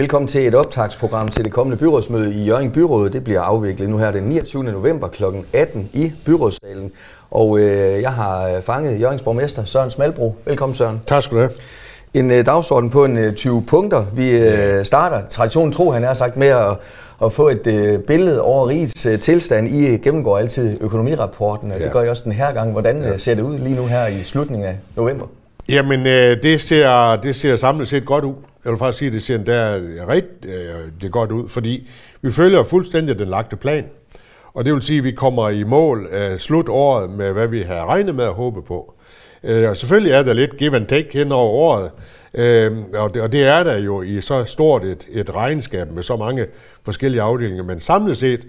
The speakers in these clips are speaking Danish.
Velkommen til et optagsprogram til det kommende byrådsmøde i Jørgen Byråd. Det bliver afviklet nu her den 29. november kl. 18 i byrådssalen. Og øh, jeg har fanget Jørgens borgmester Søren Smalbro. Velkommen Søren. Tak skal du have. En øh, dagsorden på en øh, 20 punkter. Vi øh, starter, traditionen tro han er sagt, med at, at få et øh, billede over rigets øh, tilstand. I øh, gennemgår altid økonomirapporten, og ja. det gør I også den her gang. Hvordan ja. ser det ud lige nu her i slutningen af november? Jamen, øh, det, ser, det ser samlet set godt ud. Jeg vil faktisk sige, at det ser endda rigtig øh, det godt ud, fordi vi følger fuldstændig den lagte plan. Og det vil sige, at vi kommer i mål øh, slut året med, hvad vi har regnet med at håbe på. Øh, og selvfølgelig er der lidt give and take hen over året, øh, og, det, og det er der jo i så stort et, et regnskab med så mange forskellige afdelinger, men samlet set,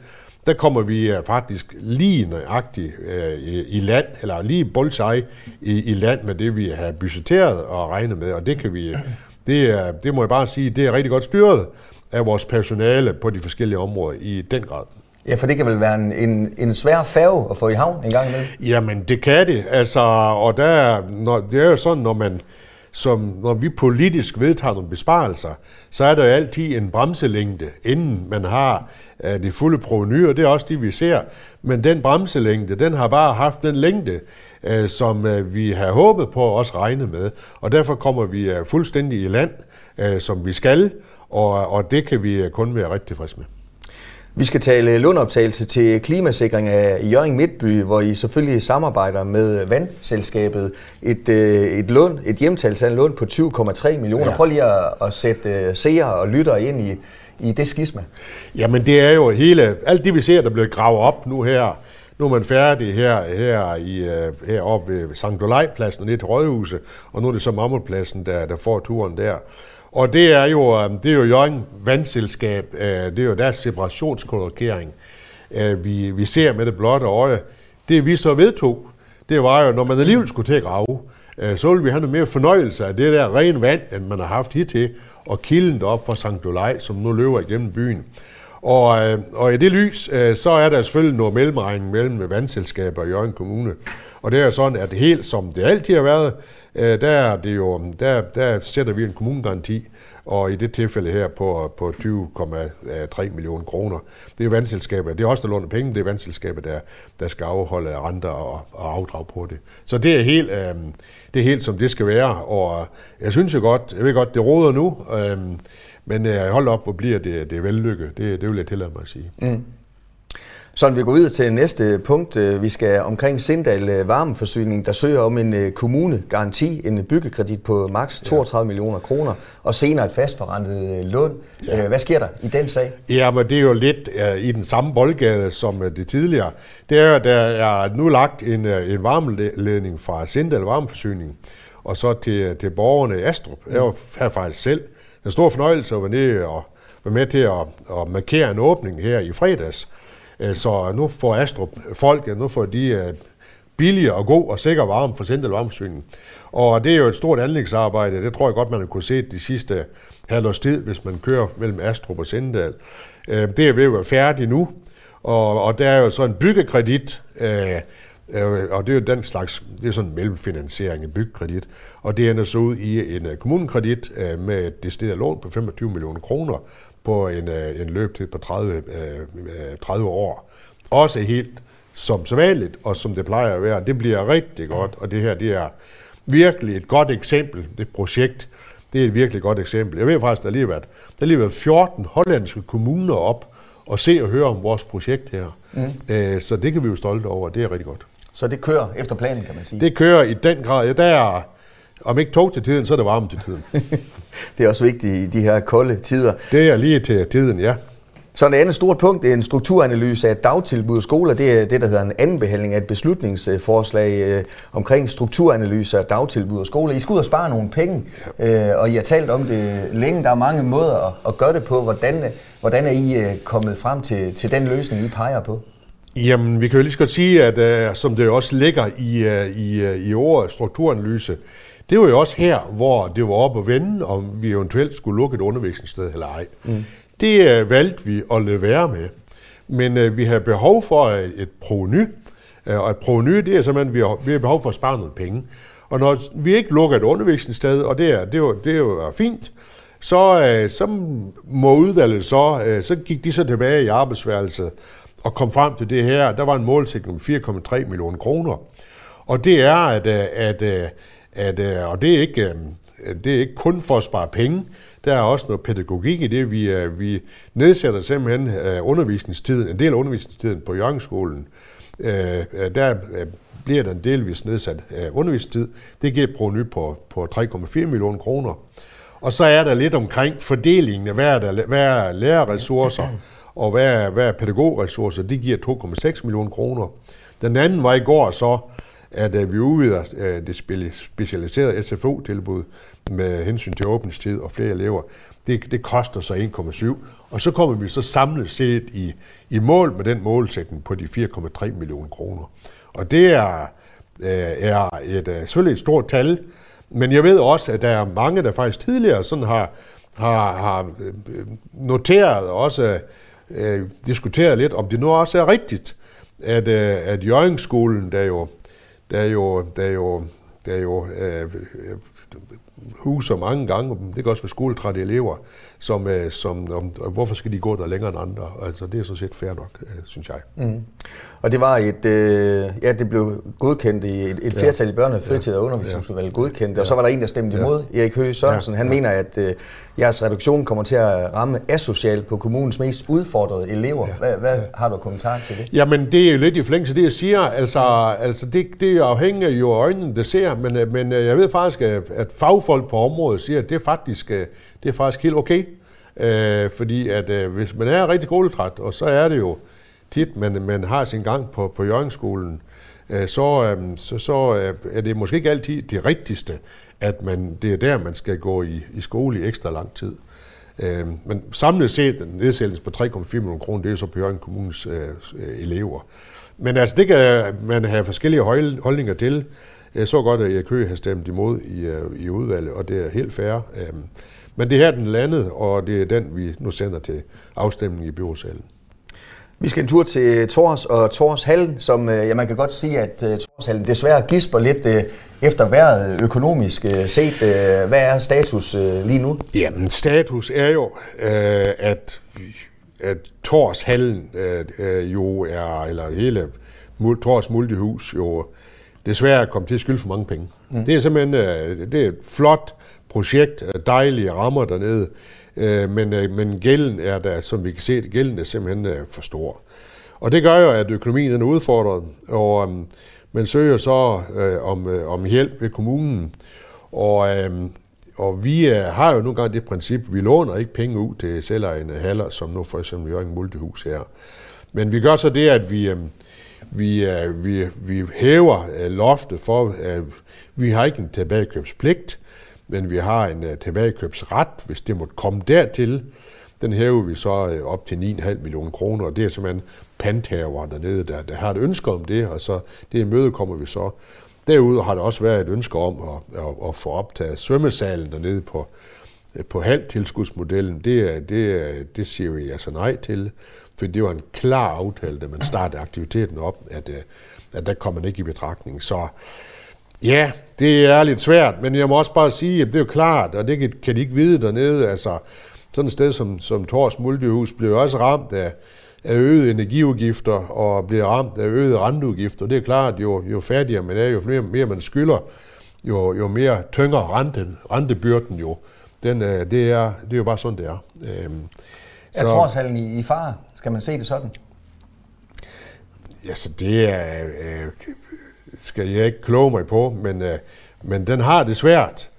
der kommer vi faktisk lige nøjagtigt i, i land, eller lige bullseye i, i land med det, vi har budgetteret og regnet med, og det kan vi, det, er, det må jeg bare sige, det er rigtig godt styret af vores personale på de forskellige områder i den grad. Ja, for det kan vel være en, en, en svær færge at få i havn en gang imellem? Jamen, det kan det. Altså, og der, når, det er jo sådan, når man som når vi politisk vedtager nogle besparelser, så er der jo altid en bremselængde, inden man har øh, det fulde proveny, og det er også det, vi ser. Men den bremselængde, den har bare haft den længde, øh, som øh, vi har håbet på at også regne med. Og derfor kommer vi fuldstændig i land, som vi skal, og, og det kan vi kun være rigtig tilfredse med. Vi skal tale lånoptagelse til klimasikring af Jørgen Midtby, hvor I selvfølgelig samarbejder med vandselskabet. Et, øh, et lån, et hjemtagelse lån på 20,3 millioner. Ja. Prøv lige at, at sætte øh, seere og lyttere ind i, i det skisma. Jamen det er jo hele, alt det vi ser, der bliver gravet op nu her, nu er man færdig her, her i, øh, heroppe ved St. Olajpladsen og ned til Rådhuset, og nu er det så Mammutpladsen, der, der får turen der. Og det er jo, øh, det er jo Jørgen Vandselskab, øh, det er jo deres separationskolokering, øh, vi, vi ser med det blotte øje. Det vi så vedtog, det var jo, når man alligevel skulle til at grave, så ville vi have noget mere fornøjelse af det der rene vand, end man har haft hittil, og kilden op fra St. Olaj, som nu løber igennem byen. Og, og i det lys, så er der selvfølgelig noget mellemregning mellem vandselskaber og Jørgen Kommune. Og det er sådan, at helt som det altid har været, øh, der, er det jo, der, der sætter vi en kommunegaranti, og i det tilfælde her på, på 20,3 millioner kroner. Det er vandselskabet, det er også der låner penge, det er vandselskabet, der, der skal afholde renter og, og afdrag på det. Så det er, helt, øh, det er helt som det skal være, og jeg synes jo godt, jeg ved godt, det råder nu, øh, men øh, hold op, hvor bliver det, det vellykket, det, det vil jeg tillade mig at sige. Mm. Så vi går videre til næste punkt. Øh, vi skal omkring Sindal øh, Varmeforsyning, der søger om en øh, kommunegaranti, en byggekredit på maks 32 ja. millioner kroner, og senere et fastforrentet lån. Ja. Hvad sker der i den sag? Ja, men det er jo lidt uh, i den samme boldgade som det tidligere. Det er at der er nu lagt en, en varmeledning fra Sindal Varmeforsyning, og så til, til borgerne i Astrup. Mm. Jeg var faktisk selv. Det er en stor fornøjelse at være nede og være med til at, at markere en åbning her i fredags. Øh, så nu får Astrup folk, nu får de øh, billigere og god og sikker varme for Sindel Varmeforsyning. Og det er jo et stort anlægsarbejde. Det tror jeg godt, man har kunne se de sidste halvårs tid, hvis man kører mellem Astrup og Sindal. Øh, det er ved at være færdigt nu, og, og der er jo så en byggekredit, øh, og det er jo den slags, det er sådan en mellemfinansiering af byggekredit, og det ender så ud i en kommunekredit med et decideret lån på 25 millioner kroner, på en, øh, en løbetid på 30, 30 øh, øh, år. Også helt som sædvanligt, og som det plejer at være. Det bliver rigtig godt, og det her det er virkelig et godt eksempel, det projekt. Det er et virkelig godt eksempel. Jeg ved faktisk, der har lige været, der har lige været 14 hollandske kommuner op og se og høre om vores projekt her. Mm. så det kan vi jo stolte over, det er rigtig godt. Så det kører efter planen, kan man sige? Det kører i den grad. Ja, der er, om ikke tog til tiden, så er det varmt til tiden. det er også vigtigt i de her kolde tider. Det er lige til tiden, ja. Så et andet stort punkt, er en strukturanalyse af dagtilbud og skoler. Det er det, der hedder en anden behandling af et beslutningsforslag øh, omkring strukturanalyse af dagtilbud og skoler. I skal ud og spare nogle penge, øh, og I har talt om det længe. Der er mange måder at, at gøre det på. Hvordan, hvordan er I øh, kommet frem til, til den løsning, I peger på? Jamen, vi kan jo lige så godt sige, at uh, som det også ligger i, uh, i, uh, i ordet strukturanalyse, det var jo også her, hvor det var op at vende, om vi eventuelt skulle lukke et undervisningssted eller ej. Mm. Det uh, valgte vi at lade være med. Men uh, vi har behov for uh, et proveny, uh, og et proveny, det er simpelthen, vi har, vi har behov for at spare noget penge. Og når vi ikke lukker et undervisningssted, og det er, det er, jo, det er jo fint, så, øh, så må udvalget så, øh, så gik de så tilbage i arbejdsværelset og kom frem til det her. Der var en målsætning om 4,3 millioner kroner. Og det er, at, øh, at, at, at og det er ikke, det er ikke kun for at spare penge, der er også noget pædagogik i det. Vi, vi nedsætter simpelthen undervisningstiden, en del af undervisningstiden på Jørgenskolen. Der bliver der en delvis nedsat undervisningstid. Det giver et proveny på, på 3,4 millioner kroner. Og så er der lidt omkring fordelingen af, hvad er, der, hvad er lærerressourcer og hvad er, hvad er pædagogressourcer. Det giver 2,6 millioner kroner. Den anden var i går så, at øh, vi udvider øh, det specialiserede SFO-tilbud med hensyn til åbningstid og flere elever. Det, det koster så 1,7. Og så kommer vi så samlet set i, i mål med den målsætning på de 4,3 millioner kroner. Og det er, øh, er et, øh, selvfølgelig et stort tal, men jeg ved også, at der er mange, der faktisk tidligere sådan har, har, har øh, øh, noteret også øh, diskuteret lidt, om det nu også er rigtigt, at, øh, at Jørgenskolen, der jo, der jo, der jo, der jo øh, huser mange gange, det kan også være skoletrætte elever, som, øh, som om, hvorfor skal de gå der længere end andre? Altså, det er så set fair nok, øh, synes jeg. Mm. Og det var et, øh, ja, det blev godkendt i et, et flertal i børne-, fritid- og undervisningsudvalget godkendt, ja. og så var der en, der stemte imod, ja. Erik Høgh Sørensen. Han ja. mener, at øh, jeres reduktion kommer til at ramme asocialt på kommunens mest udfordrede elever. Ja. Hvad, hvad har du kommentar til det? Jamen, det er jo lidt i forlængelse af det, jeg siger. Altså, ja. altså det, det afhænger jo af øjnene, der ser, men, øh, men øh, jeg ved faktisk, at fagfolk på området siger, at det er faktisk, øh, det er faktisk helt okay. Øh, fordi at øh, hvis man er rigtig skoletræt, og så er det jo tit, man, man har sin gang på, på Jørgenskolen, øh, så, øh, så, så øh, er det måske ikke altid det rigtigste, at man, det er der, man skal gå i, i skole i ekstra lang tid. Øh, men samlet set, den nedsættelse på 3,4 millioner kroner, det er så på Jørgen Kommunes øh, elever. Men altså, det kan man have forskellige holdninger til. Jeg så godt, at jeg Køge har stemt imod i, i udvalget, og det er helt fair. Øh, men det her er den landet, og det er den, vi nu sender til afstemning i byrådsalen. Vi skal en tur til Tors og Tors Hallen, som øh, ja, man kan godt sige, at uh, Tors Hallen desværre gisper lidt efter vejret økonomisk set. Hvad er status lige nu? Jamen, status er jo, at, at Tors Hallen jo er, eller hele Tors Multihus jo desværre kommet til at skylde for mange penge. Mm. Det er simpelthen uh, det er et flot projekt, dejlige rammer dernede, øh, men, øh, men gælden er der, som vi kan se, gælden er simpelthen øh, for stor. Og det gør jo, at økonomien er udfordret, og øh, man søger så øh, om, øh, om hjælp ved kommunen, og, øh, og vi øh, har jo nogle gange det princip, vi låner ikke penge ud til selvejende haller, som nu for eksempel Jørgen Multihus her. Men vi gør så det, at vi, øh, vi, øh, vi, vi hæver øh, loftet for, øh, vi har ikke en tilbagekøbspligt, men vi har en uh, tilbagekøbsret, hvis det måtte komme dertil. Den hæver vi så uh, op til 9,5 millioner kroner, og det er simpelthen panthaver dernede, der, der har et ønske om det, og så det møde kommer vi så. Derudover har der også været et ønske om at, at, at få optaget svømmesalen dernede på, på halv tilskudsmodellen. Det, det, det siger vi altså nej til, for det var en klar aftale, da man startede aktiviteten op, at, øh, at der kommer man ikke i betragtning. Så Ja, det er lidt svært, men jeg må også bare sige, at det er jo klart, og det kan de ikke vide dernede, altså sådan et sted som, som Tors Multihus blev også ramt af, af øgede energiudgifter og bliver ramt af øgede renteudgifter. Det er klart, jo, jo fattigere man er, jo flere, mere man skylder, jo, jo mere tynger renten, rentebyrden jo. Den, øh, det, er, det er jo bare sådan, det er. Øhm, er Torshallen i, i fare? Skal man se det sådan? Ja, så det er... Øh, skal jeg ikke kloge mig på, men, øh, men den har det svært.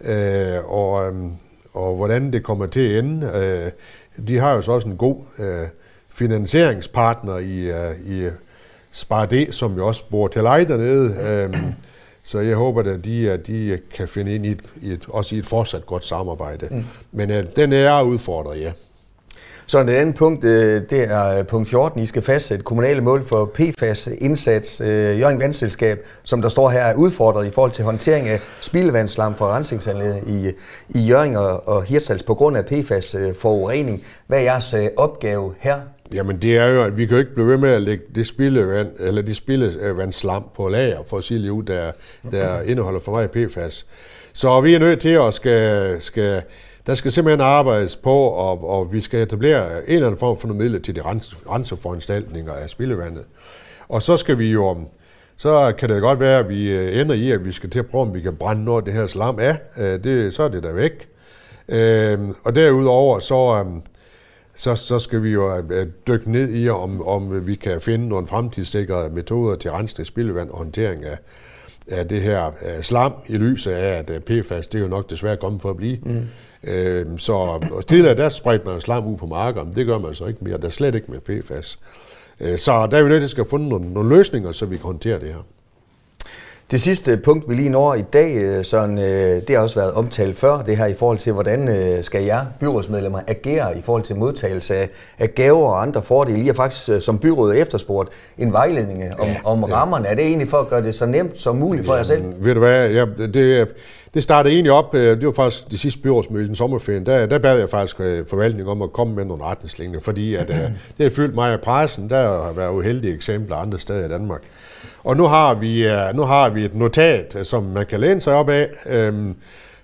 Øh, og, øh, og hvordan det kommer til at ende, øh, de har jo så også en god øh, finansieringspartner i, øh, i Spar som jo også bor til leje dernede. Øh, så jeg håber, at de, at de kan finde ind i et, i et, også i et fortsat godt samarbejde. Mm. Men øh, den er udfordret, ja. Så det andet punkt, øh, det er øh, punkt 14. I skal fastsætte kommunale mål for PFAS-indsats. Øh, Jørgen Vandselskab, som der står her, er udfordret i forhold til håndtering af spildevandsslam fra rensningsanlægget i, i Jørgen og, og Hirtshals på grund af PFAS-forurening. Hvad er jeres opgave her? Jamen det er jo, at vi kan jo ikke blive ved med at lægge det spildevand, eller det spildevandsslam øh, på lager for at sige ud, der, der indeholder for meget PFAS. Så vi er nødt til at skal, skal Der skal simpelthen arbejdes på, og, og vi skal etablere en eller anden form for nogle midler til de renseforanstaltninger af spildevandet. Og så skal vi jo, så kan det godt være, at vi øh, ender i, at vi skal til at prøve, om vi kan brænde noget af det her slam af. Øh, det, så er det der væk. Og derudover, så, så, så skal vi jo dykke ned i, om, om vi kan finde nogle fremtidssikrede metoder til rensning af spildevand og håndtering af, af det her slam, i lyset af, at PFAS, det er jo nok desværre kommet for at blive. Mm. Øh, så tidligere der spredte man slam ud på marker, men det gør man så ikke mere. Der er slet ikke med PFAS. Øh, så der er vi nødt til at finde nogle, nogle løsninger, så vi kan håndtere det her. Det sidste punkt, vi lige når i dag, øh, sådan, øh, det har også været omtalt før, det her i forhold til, hvordan skal jer byrådsmedlemmer agere i forhold til modtagelse af, af gaver og andre fordele. I har faktisk som byråd efterspurgt en vejledning om, ja, om rammerne. Ja. Er det egentlig for at gøre det så nemt som muligt for ja, jer selv? Ved du hvad, ja, det, det startede egentlig op, det var faktisk det sidste byrådsmøde i den sommerferien, der, der bad jeg faktisk forvaltningen om at komme med nogle retningslinjer, fordi at, det har fyldt mig af pressen, der har været uheldige eksempler andre steder i Danmark. Og nu har vi, øh, nu har vi et notat, øh, som man kan læne sig op af. Øhm,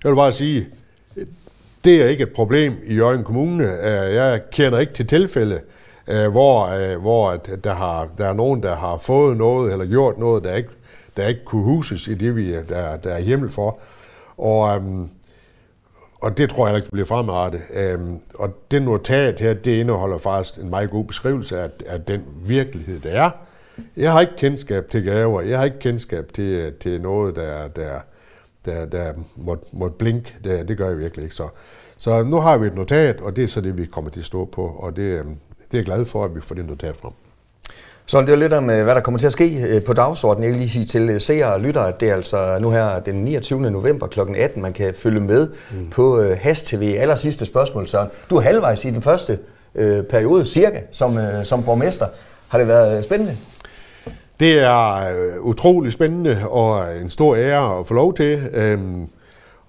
jeg vil bare sige, det er ikke et problem i Jørgen Kommune. Øh, jeg kender ikke til tilfælde, hvor, hvor der, har, der er nogen, der har fået noget eller gjort noget, der ikke, der ikke kunne huses i det, vi, der, der er hjemmel for. Og, øhm, og det tror jeg ikke bliver fremadrettet. Øhm, og det notat her, det indeholder faktisk en meget god beskrivelse af, af den virkelighed, der er. Jeg har ikke kendskab til gaver. Jeg har ikke kendskab til, til noget, der, der, der, der måtte, måtte blink. Det, det gør jeg virkelig ikke. Så, så nu har vi et notat, og det er så det, vi kommer til at stå på. Og det, øhm, det er jeg glad for, at vi får det notat frem. Så det er lidt om, øh, hvad der kommer til at ske øh, på dagsordenen. Jeg vil lige sige til øh, seere og lyttere, at det er altså nu her den 29. november kl. 18, man kan følge med mm. på Has TV. Aller sidste spørgsmål, Søren. Du er halvvejs i den første øh, periode, cirka, som, øh, som borgmester. Har det været spændende? Det er utrolig spændende og en stor ære at få lov til. Øhm,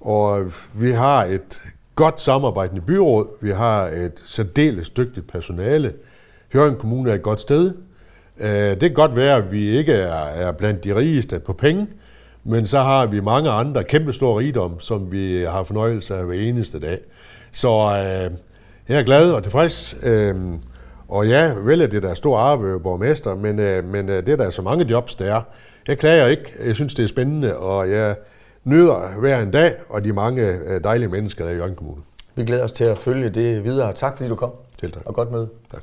og vi har et godt samarbejdende byråd. Vi har et særdeles dygtigt personale. Høring Kommune er et godt sted. Øh, det kan godt være, at vi ikke er, er blandt de rigeste på penge, men så har vi mange andre kæmpe store rigdom, som vi har fornøjelse af hver eneste dag. Så øh, jeg er glad og tilfreds. Øh, og ja, vel er det der store arbejde borgmester, men, øh, men øh, det er der så mange jobs, der er. Jeg klager ikke. Jeg synes, det er spændende, og jeg nyder hver en dag, og de mange øh, dejlige mennesker, der er i Jørgen Kommune. Vi glæder os til at følge det videre. Tak fordi du kom. Til tak. Og godt møde. Tak.